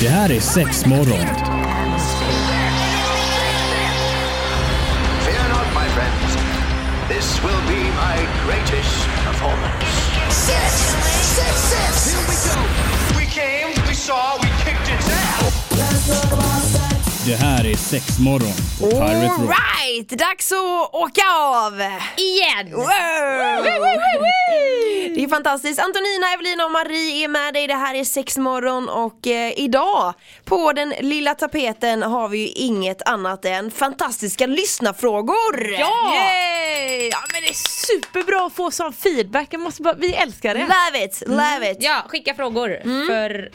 Det här är sex morgon. Fear not, my friends. This will be my greatest performance. Six, six, six. Here we go. We came, we saw, we kicked its ass. Det här är sex morgon på Pirate Rock. Alright, dags att åka av! Igen! Wow. Det är fantastiskt. Antonina, Evelina och Marie är med dig. Det här är sex morgon och eh, idag på den lilla tapeten har vi ju inget annat än fantastiska lyssnarfrågor. Ja! Yay! Ja men det är superbra att få sån feedback, Jag måste bara, vi älskar det. Love it, love it. Ja, skicka frågor för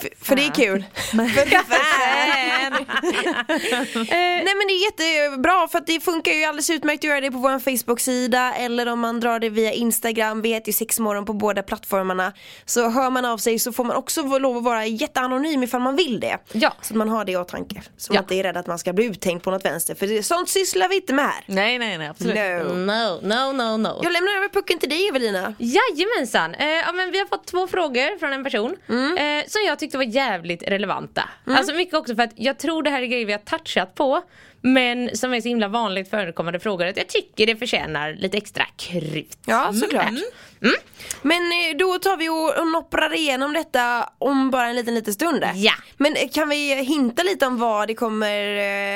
För, för det är kul. för fan. Nej men det är jättebra för att det funkar ju alldeles utmärkt att göra det på vår Facebook-sida eller om man drar det via Instagram. Vi heter ju sexmorgon på båda plattformarna. Så hör man av sig så får man också lov att vara jätteanonym ifall man vill det. Ja. Så att man har det i åtanke. Så Ja. man inte är rädd att man ska bli uttänkt på något vänster. För det, sånt sysslar vi inte med här. Nej nej nej absolut. No. No, no, no, no. Jag lämnar över pucken till dig Evelina. Jajamensan! Eh, ja, men vi har fått två frågor från en person eh, som jag tyckte var jävligt relevanta. Alltså mycket också för att jag tror det här är grejer vi har touchat på men som är så himla vanligt förekommande frågor att jag tycker det förtjänar lite extra krut. Ja såklart. Men eh, då tar vi och, och nopprar igenom detta om bara en liten liten stund. Ja. Men eh, kan vi hinta lite om vad det kommer,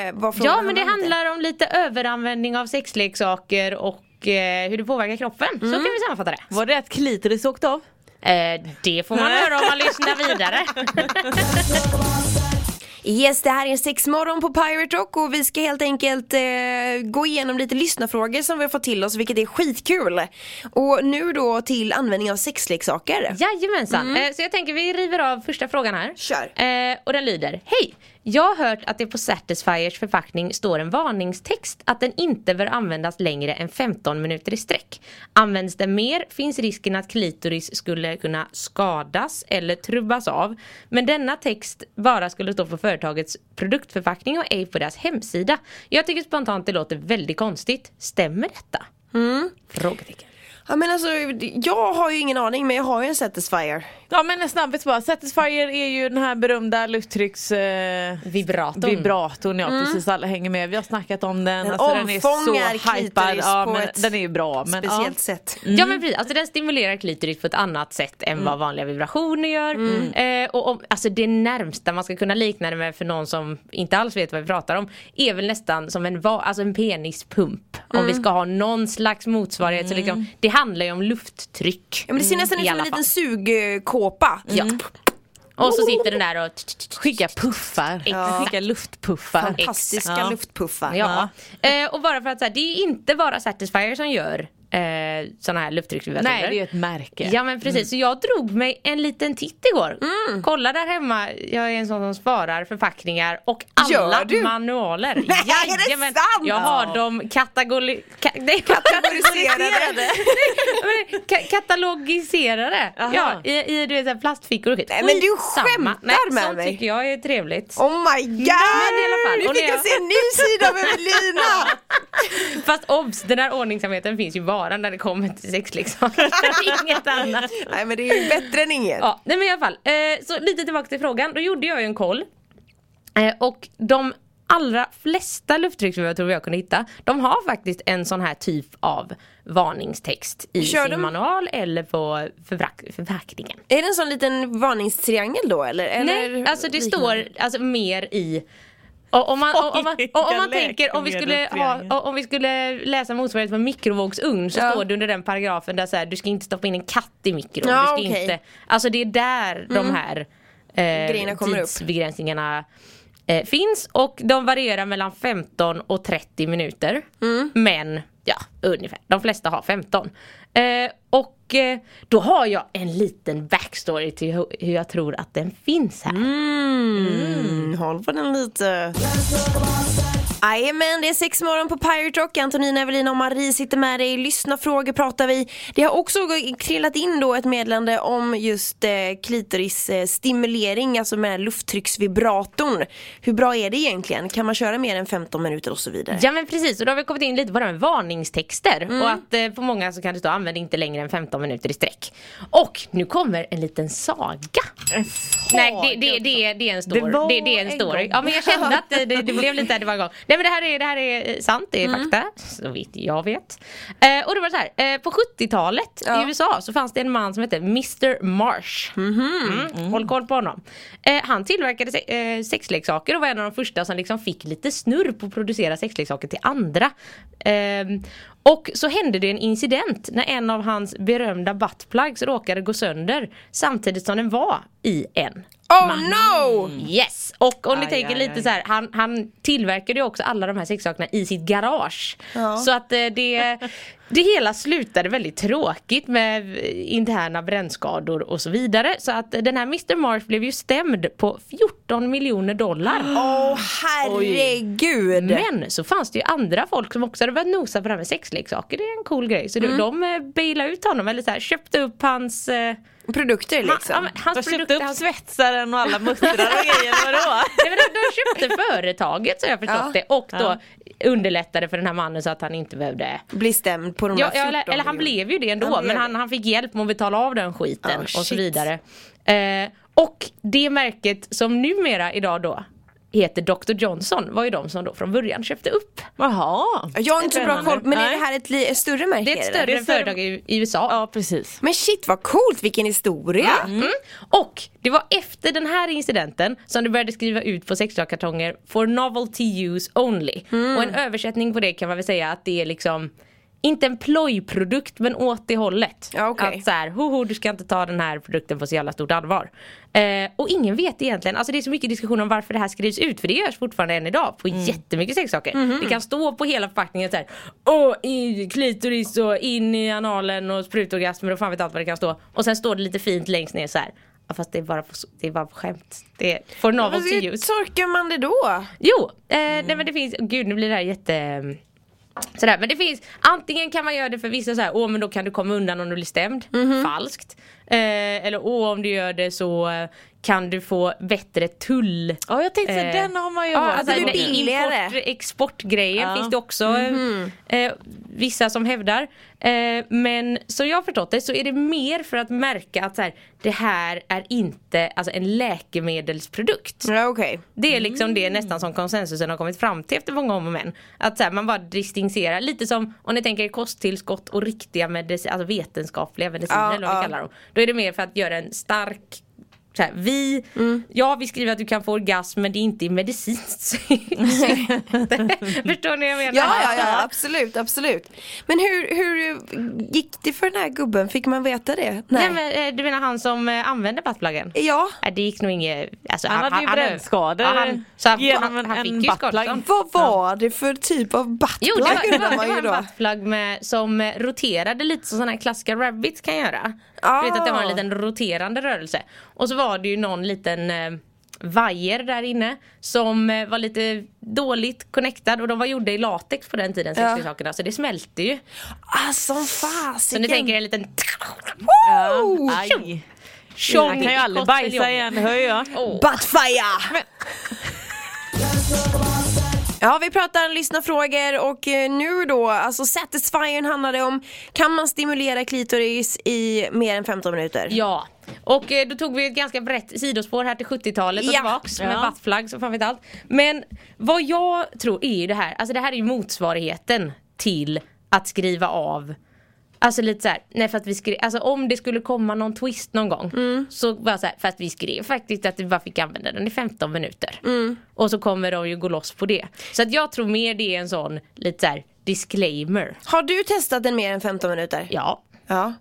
eh, vad Ja men det handlar om lite? handlar om lite överanvändning av sexleksaker och hur det påverkar kroppen. Så kan vi sammanfatta det. Var det att klitoris åkte av? Eh, det får man höra om man lyssnar vidare. Yes, det här är sexmorgon på Pirate Rock och vi ska helt enkelt eh, gå igenom lite lyssnarfrågor som vi har fått till oss vilket är skitkul. Och nu då till användning av sexleksaker. Jajamensan, eh, så jag tänker vi river av första frågan här. Kör. Eh, och den lyder, hej! Jag har hört att det på Satisfiers förpackning står en varningstext att den inte bör användas längre än 15 minuter i sträck. Används den mer finns risken att klitoris skulle kunna skadas eller trubbas av. Men denna text bara skulle stå på företagets produktförpackning och ej på deras hemsida. Jag tycker spontant det låter väldigt konstigt. Stämmer detta? Frågetecken. Ja men alltså, jag har ju ingen aning men jag har ju en Satisfyer. Ja men en snabbis bara, Satisfyer är ju den här berömda lufttrycks... Eh, Vibratorn. Vibratorn ja precis, alla hänger med. Vi har snackat om den, Den alltså, den är så hypad. Ja, på men ett den är ju bra. Men, Speciellt ja. sätt. Ja men precis, alltså den stimulerar klitoris på ett annat sätt än vad vanliga vibrationer gör. Eh, och om, alltså det närmsta man ska kunna likna det med för någon som inte alls vet vad vi pratar om är väl nästan som en, alltså en penispump. Om vi ska ha någon slags motsvarighet. Så liksom, det handlar ju om lufttryck. Ja men det ser nästan i ut som en liten sugkåpa. Ja. Och så sitter den där och Skicka puffar, Exakt. skicka luftpuffar. Fantastiska Ja. luftpuffar. Ja. Eh, och bara för att så det är inte bara Satisfyer som gör eh, sådana här lufttrycksvibratorer. Nej det är ju ett märke. Ja men precis, så jag drog mig en liten titt igår. Kolla där hemma, jag är en sån som sparar förpackningar och alla manualer. Nej, är det Jajamän. sant? Jag har dem kategori... Ka nej, Kategoriserade. Katalogiserade. Aha. Ja, i, i du vet, plastfickor och skit. Nej, men du skämtar nej, med sånt mig. tycker jag är trevligt. Oh my god! fall. Nu fick jag- se en ny sida av Evelina! Fast obs, den här ordningsamheten finns ju bara när det kommer till sexleksaker. Inget annat. Nej men det är ju bättre än inget. Ja, nej men i alla fall. Eh, så lite tillbaka till frågan. Då gjorde jag ju en koll. Eh, och de allra flesta lufttrycksvibratorer jag kunde hitta, de har faktiskt en sån här typ av varningstext i Kör sin de- manual eller på förpack- förpackningen. Är det en sån liten varningstriangel då eller? eller Nej, alltså det liknande? står alltså mer i och om man, om, man, om man tänker om vi, skulle ha, om vi skulle läsa motsvarighet på mikrovågsugn så Ja. står det under den paragrafen där så här, du ska inte stoppa in en katt i mikron. Ja, du ska. Mm. inte, alltså det är där de här eh, upp. tidsbegränsningarna eh, finns och de varierar mellan 15 och 30 minuter. Mm. Men ja, ungefär. De flesta har 15. Eh, och då har jag en liten backstory till hur, jag tror att den finns här. Mm, håll på den lite. Jajamän, det är sex morgon på Pirate Rock. Antonina, Evelina och Marie sitter med dig. Lyssna frågor pratar vi. Det har också trillat in då ett meddelande om just eh, klitoris eh, alltså med lufttrycksvibratorn. Hur bra är det egentligen? Kan man köra mer än 15 minuter och så vidare? Ja men precis, och då har vi kommit in lite på det här med varningstexter Mm. och att eh, på många så kan det stå använd inte längre än 15 minuter i sträck. Och nu kommer en liten saga. Nej det, det, det, är, det är en story. Det Det, är en en story. gång. Ja men jag kände att det, det, det blev lite det var en gång. Nej men det här är, det här är sant, det är Mm. fakta. Så vitt jag vet. Eh, och det var så här, eh, på 70-talet Ja. i USA så fanns det en man som hette Mr Marsh. Mm. Håll koll på honom. Eh, han tillverkade se- eh, sexleksaker och var en av de första som liksom fick lite snurr på att producera sexleksaker till andra. Och så hände det en incident när en av hans berömda buttplugs råkade gå sönder samtidigt som den var i en. Oh no! Yes! Och om ni Aj, tänker aj, lite aj. så här, han, han tillverkade ju också alla de här sexsakerna i sitt garage. Så att eh, det, det hela slutade väldigt tråkigt med interna brännskador och så vidare. Så att den här Mr Marsh blev ju stämd på 14 miljoner dollar. Åh herregud! Men så fanns det ju andra folk som också hade börjat nosa på det här med sexleksaker. Det är en cool grej. Så Mm. de, de eh, bailade ut honom eller så här, köpte upp hans eh, Produkter han, liksom. ja, men hans De köpte upp hans svetsaren och alla muttrar och grejer, vadå? Nej, de, de köpte företaget så jag förstått Ja. det och då underlättade för den här mannen så att han inte behövde Bli stämd på de Ja, ja, 14 eller, eller han blev ju det ändå Han men han, han fick hjälp med att betala av den skiten Oh, och så vidare. Eh, och det märket som numera idag då heter Dr. Johnson var ju de som då från början köpte upp. Jaha. Jag har inte så bra koll, men är det här ett, li- ett större märke? Det är ett större Det är större- företag i, i USA. Ja precis. Men shit vad coolt, vilken historia! Mm. Och det var efter den här incidenten som det började skriva ut på sexleksakskartonger for novelty use only. Mm. Och en översättning på det kan man väl säga att det är liksom inte en plojprodukt men åt det hållet. Ja, okej. Att så här, hoho du ska inte ta den här produkten på så jävla stort allvar. Eh, och ingen vet egentligen, alltså det är så mycket diskussion om varför det här skrivs ut för det görs fortfarande än idag på jättemycket sexsaker. Mhm. Det kan stå på hela förpackningen så här, åh i klitoris och in i analen och sprutorgasmer och fan vet allt vad det kan stå. Och sen står det lite fint längst ner så här. Ja, fast det är bara på, det är bara på skämt. Det är for novelty hur use. torkar man det då? Jo, eh, nej men det finns, gud nu blir det här jätte Sådär, men det finns, antingen kan man göra det för vissa så här, åh men då kan du komma undan om du blir stämd. Falskt. Eh, eller åh om du gör det så eh, kan du få bättre tull. Ja jag tänkte Eh, den har man ju hört. alltså det blir billigare. import, exportgrejen Ja. finns det också eh, vissa som hävdar. Eh, men som jag har förstått det så är det mer för att märka att så här, det här är inte alltså, en läkemedelsprodukt. Ja okej. Det är liksom det nästan som konsensusen har kommit fram till efter många om och men. Att så här, man bara distinkterar, lite som om ni tänker kosttillskott och riktiga medicin, alltså vetenskapliga mediciner Ja, eller vad vi kallar dem. Då är det mer för att göra en stark så här, vi, Mm. ja vi skriver att du kan få orgasm men det är inte i medicinskt. Förstår ni vad jag menar? Ja, ja, ja, absolut, absolut. Men hur, hur gick det för den här gubben? Fick man veta det? Nej. men, eh, du menar han som eh, använde buttpluggen? Ja. Nej det gick nog inget, alltså, Han hade ju brännskador ja, han, så han, genom han, han fick en ju buttplug. Vad var det för typ av buttplug Jo det var, det var, det var en buttplug med, som eh, roterade lite som sådana här klassiska rabbits kan göra. Ah. Du vet att det var en liten roterande rörelse. Och så var det ju någon liten eh, vajer där inne som eh, var lite dåligt connectad och de var gjorda i latex på den tiden, Ja. sexleksakerna, så det smälte ju. Ah, som Så fasiken. ni tänker en liten Woo! Aj. tjong Han kan ju aldrig bajsa igen, hör jag. Åh. Buttfire! Ja, vi pratar lyssnarfrågor och eh, nu då, alltså Satisfyern handlade om kan man stimulera klitoris i mer än 15 minuter? Ja, och eh, då tog vi ett ganska brett sidospår här till 70-talet och Ja. tillbaks med Ja. buttplugs och fan vet allt. Men vad jag tror är ju det här, alltså det här är ju motsvarigheten till att skriva av Alltså lite såhär, nej för att vi skrev, alltså om det skulle komma någon twist någon gång Så var så här, för att vi skrev faktiskt att vi bara fick använda den i 15 minuter. Och så kommer de ju gå loss på det. Så att jag tror mer det är en sån lite såhär disclaimer. Har du testat den mer än 15 minuter? Ja. Ja.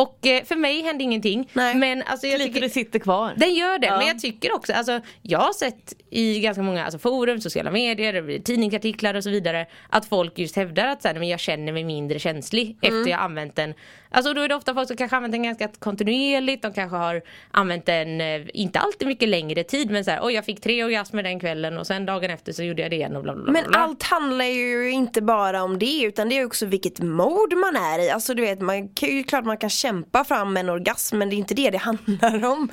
Och eh, för mig hände ingenting Nej. Men alltså jag Lite tycker sitter kvar. Den gör det, Ja. men jag tycker också, alltså, jag har sett i ganska många alltså, forum, sociala medier, tidningsartiklar och så vidare att folk just hävdar att så här, men jag känner mig mindre känslig Mm. efter jag använt den. Alltså då är det ofta folk som kanske använt den ganska kontinuerligt, de kanske har använt den, eh, inte alltid mycket längre tid men så här, oj jag fick tre orgasmer den kvällen och sen dagen efter så gjorde jag det igen och bla bla bla. Men allt handlar ju inte bara om det utan det är också vilket mode man är i. Alltså du vet, man kan ju klart man kan kämpa fram en orgasm men det är inte det det handlar om.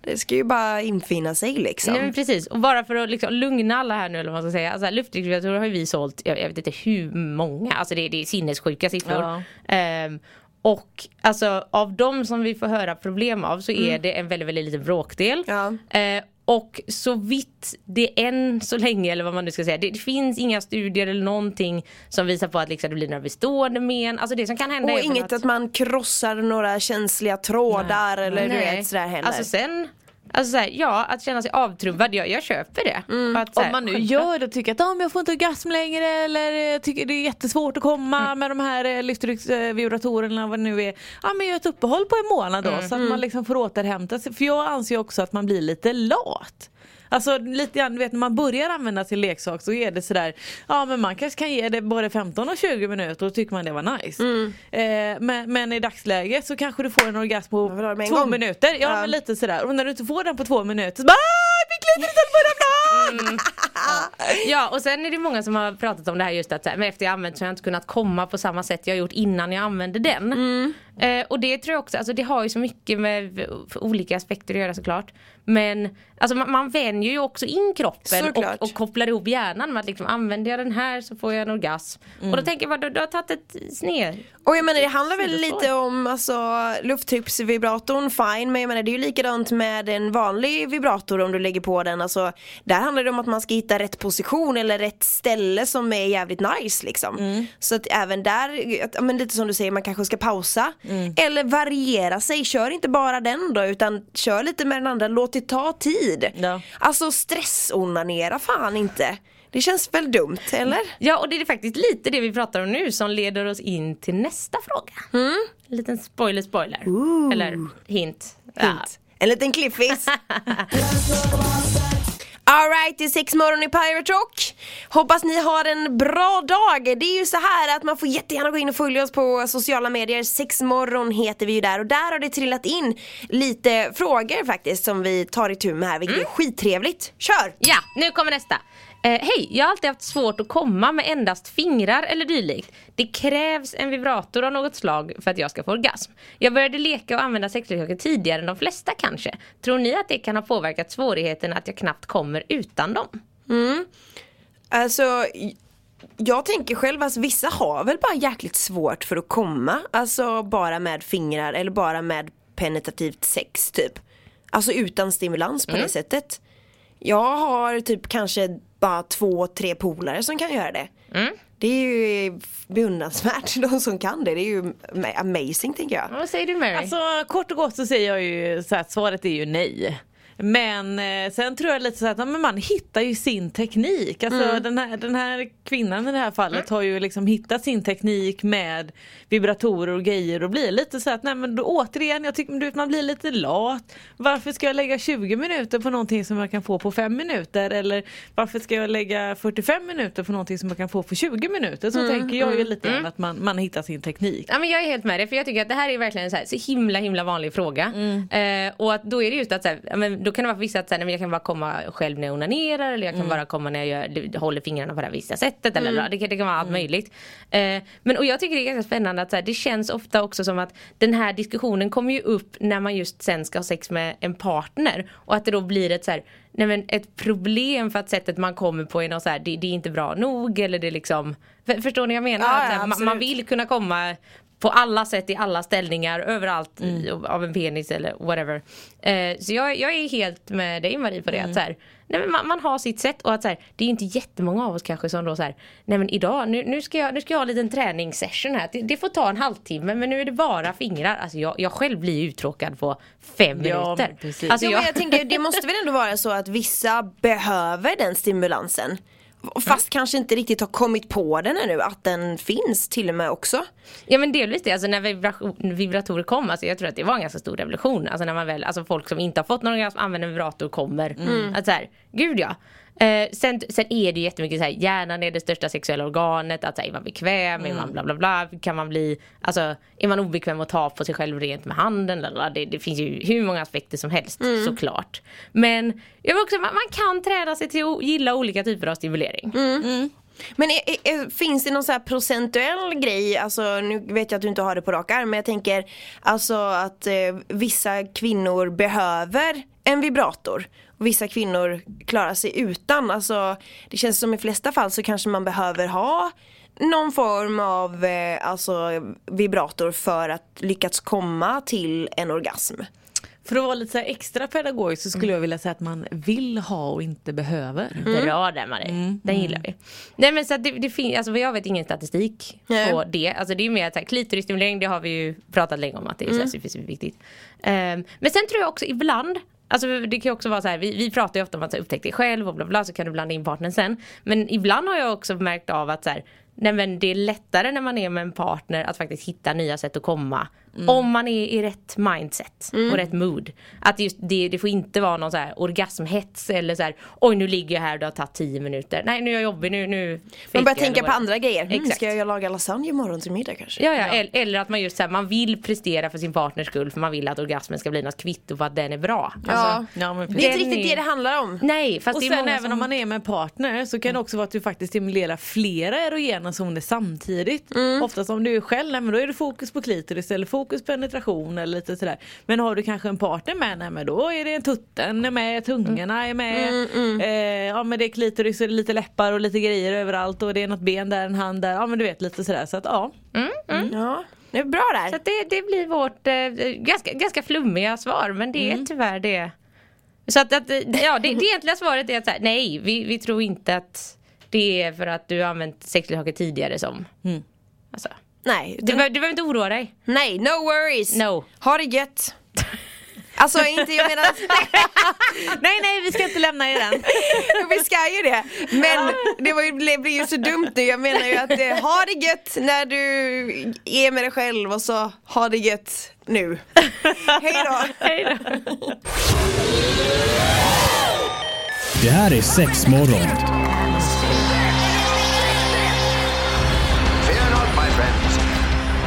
Det ska ju bara infinna sig liksom. Nej men precis, och bara för att liksom lugna alla här nu eller vad man ska säga. Alltså, luftvibratorer har ju vi sålt, jag, jag vet inte hur många, alltså det, det är sinnessjuka siffror. Ja. Ehm, och alltså av de som vi får höra problem av så är det en väldigt, väldigt liten bråkdel. Ja. Eh, och så vitt det än så länge eller vad man nu ska säga. Det, det finns inga studier eller någonting som visar på att liksom det blir några bestående men. Alltså det som kan hända Och är inget att man krossar några känsliga trådar eller du vet sådär heller. Alltså sen Alltså såhär, ja att känna sig avtrubbad, jag, jag köper det. Mm. Att, här, Om man nu självklart. gör det och tycker att ah, men jag får inte orgasm längre eller jag tycker det är jättesvårt att komma med de här eh, lyftrycksvibratorerna vad det nu är. Ja men gör ett uppehåll på en månad då så att man liksom får återhämta sig. För jag anser också att man blir lite lat. Alltså lite grann, du vet när man börjar använda sin leksak så är det sådär, ja men man kanske kan ge det både 15 och 20 minuter och tycker man det var nice. Eh, men, men i dagsläget så kanske du får en orgasm på en två gång. minuter. Ja, Ja. men lite sådär. Och när du inte får den på två minuter så bara "Ah, jag fick lite på den Ja och sen är det många som har pratat om det här just att men efter jag använt så har jag inte kunnat komma på samma sätt jag gjort innan jag använde den. Mm. Eh, och det tror jag också, alltså det har ju så mycket med olika aspekter att göra såklart. Men alltså man, man vänjer ju också in kroppen och, och kopplar ihop hjärnan med att liksom använder jag den här så får jag en orgasm. Mm. Och då tänker jag bara, du, du har tagit ett sned. Och jag menar det handlar väl lite om alltså lufttrycksvibratorn, fine, men jag menar det är ju likadant med en vanlig vibrator om du lägger på den. Alltså, där handlar det om att man ska hitta rätt position eller rätt ställe som är jävligt nice liksom. Så att även där, att, men lite som du säger, man kanske ska pausa. Eller variera sig, kör inte bara den då utan kör lite med den andra, låt det ta tid. Ja. Alltså stressonanera fan inte. Det känns väl dumt, eller? Ja och det är faktiskt lite det vi pratar om nu som leder oss in till nästa fråga. Mm. En liten spoiler spoiler. Eller hint. Ja. Hint. En liten cliffis. Alright, det är sex morgon i Pirate Rock. Hoppas ni har en bra dag. Det är ju så här att man får jättegärna gå in och följa oss på sociala medier. Sexmorgon heter vi ju där och där har det trillat in lite frågor faktiskt som vi tar itu med här vilket är skittrevligt. Kör! Ja, nu kommer nästa. Eh, Hej, jag har alltid haft svårt att komma med endast fingrar eller dylikt. Det krävs en vibrator av något slag för att jag ska få orgasm. Jag började leka och använda sexleksaker tidigare än de flesta kanske. Tror ni att det kan ha påverkat svårigheten att jag knappt kommer utan dem? Alltså jag tänker själv att vissa har väl bara jäkligt svårt för att komma. Alltså bara med fingrar eller bara med penetrativt sex typ. Alltså utan stimulans på det sättet. Jag har typ kanske bara två, tre polare som kan göra det. Det är ju beundransvärt de som kan det. Det är ju ama- amazing tänker jag. Vad säger du Mary? Alltså kort och gott så säger jag ju så att svaret är ju nej. Men eh, sen tror jag lite så att men man hittar ju sin teknik. Alltså den, här, den här kvinnan i det här fallet har ju liksom hittat sin teknik med vibratorer och grejer och blir lite så att nej men då, återigen jag tycker du vet, man blir lite lat. Varför ska jag lägga 20 minuter på någonting som jag kan få på 5 minuter eller varför ska jag lägga 45 minuter på någonting som jag kan få på 20 minuter. Så tänker jag ju lite grann att man, man hittar sin teknik. Ja, men jag är helt med dig för jag tycker att det här är verkligen en så, här, så himla himla vanlig fråga. Eh, och att då är det just att så här, men då kan det vara vissa att så här, nej, jag kan bara komma själv när jag onanerar eller jag kan bara komma när jag gör, håller fingrarna på det här vissa sättet. Eller, det, kan, det kan vara allt möjligt. Eh, men och jag tycker det är ganska spännande att så här, det känns ofta också som att den här diskussionen kommer ju upp när man just sen ska ha sex med en partner. Och att det då blir ett så här, nej men ett problem för att sättet man kommer på är något så här, det, det är inte bra nog eller det är liksom för, Förstår ni vad jag menar? Ja, ja, här, man, man vill kunna komma på alla sätt i alla ställningar överallt i, av en penis eller whatever. Eh, så jag, jag är helt med dig Marie på det. Att så här, nej men man, man har sitt sätt och att så här, det är inte jättemånga av oss kanske som då så här, nej men idag nu, nu, ska, jag, nu ska jag ha en liten träningssession här. Det, det får ta en halvtimme men nu är det bara fingrar. Alltså jag, jag själv blir uttråkad på fem Ja, minuter. precis. Alltså Jo, jag, jag tänker, det måste väl ändå vara så att vissa behöver den stimulansen. Fast kanske inte riktigt har kommit på den ännu, att den finns till och med också. Ja men delvis det, alltså när vibratorer kom, alltså jag tror att det var en ganska stor revolution. Alltså när man väl, alltså folk som inte har fått någon orgasm använder vibrator kommer. Att så här, gud ja. Eh, sen, sen är det ju jättemycket så här, hjärnan är det största sexuella organet, att så här, är man bekväm, är man bla bla bla, kan man bli, alltså är man obekväm att ta på sig själv rent med handen, lalala, det, det finns ju hur många aspekter som helst såklart. Men jag vill också, man, man kan träna sig till att gilla olika typer av stimulering. Men är, är, är, finns det någon så här procentuell grej, alltså nu vet jag att du inte har det på rak arm men jag tänker alltså att eh, vissa kvinnor behöver en vibrator och vissa kvinnor klarar sig utan. Alltså det känns som i flesta fall så kanske man behöver ha någon form av eh, alltså, vibrator för att lyckas komma till en orgasm. För att vara lite så här extra pedagogisk så skulle Mm. jag vilja säga att man vill ha och inte behöver. Bra där Marie, den gillar vi. Nej men så att det, det finns, alltså jag vet ingen statistik Nej. på det. Alltså det är mer att så klitorisstimulering det har vi ju pratat länge om att det är så här super, superviktigt. Ehm, men sen tror jag också ibland Alltså det kan också vara så här, vi, vi pratar ju ofta om att upptäcka dig själv och bla bla så kan du blanda in partnern sen. Men ibland har jag också märkt av att så här, nej men det är lättare när man är med en partner att faktiskt hitta nya sätt att komma. Om man är i rätt mindset och rätt mood. Att just det, det får inte vara någon så här orgasmhets eller så här oj nu ligger jag här och det har tagit 10 minuter. Nej nu är jag jobbig, nu, nu Man börjar tänka eller på andra grejer. Mm, Exakt. ska jag laga lasagne imorgon till middag kanske? Ja, ja, el- Eller att man just så här, man vill prestera för sin partners skull för man vill att orgasmen ska bli något kvitto på att den är bra. Ja. Alltså, Ja, men Det är inte riktigt är- det det handlar om. Nej, fast Och det är sen även som... om man är med en partner så kan det också vara att du faktiskt stimulerar flera erogena zoner samtidigt. Mm. Oftast om du är själv, nej, men då är det fokus på klitoris eller fokus på penetration eller lite sådär. Men har du kanske en partner med, nej, men då är det tutten är med, tungorna är med. Mm, Eh, ja men det är klitoris och det är lite läppar och lite grejer överallt och det är något ben där, en hand där. Ja men du vet lite sådär så att ja. Ja, det är bra där. Så att det, det blir vårt eh, ganska, ganska flummiga svar men det är tyvärr det. Så att, att ja, det, det egentliga svaret är att så här, nej, vi, vi tror inte att det är för att du har använt sexleksaker tidigare som. Alltså, Nej, du, du behöver inte oroa dig. nej, no worries. No. Ha det gött. Alltså inte, jag menar, Nej nej vi ska inte lämna er än. vi ska ju det. Men det var ju, det blir ju så dumt nu. Jag menar ju att eh, ha det gött när du är med dig själv och så ha det gött nu. Hej då. Hej då. Det här är sex morgon.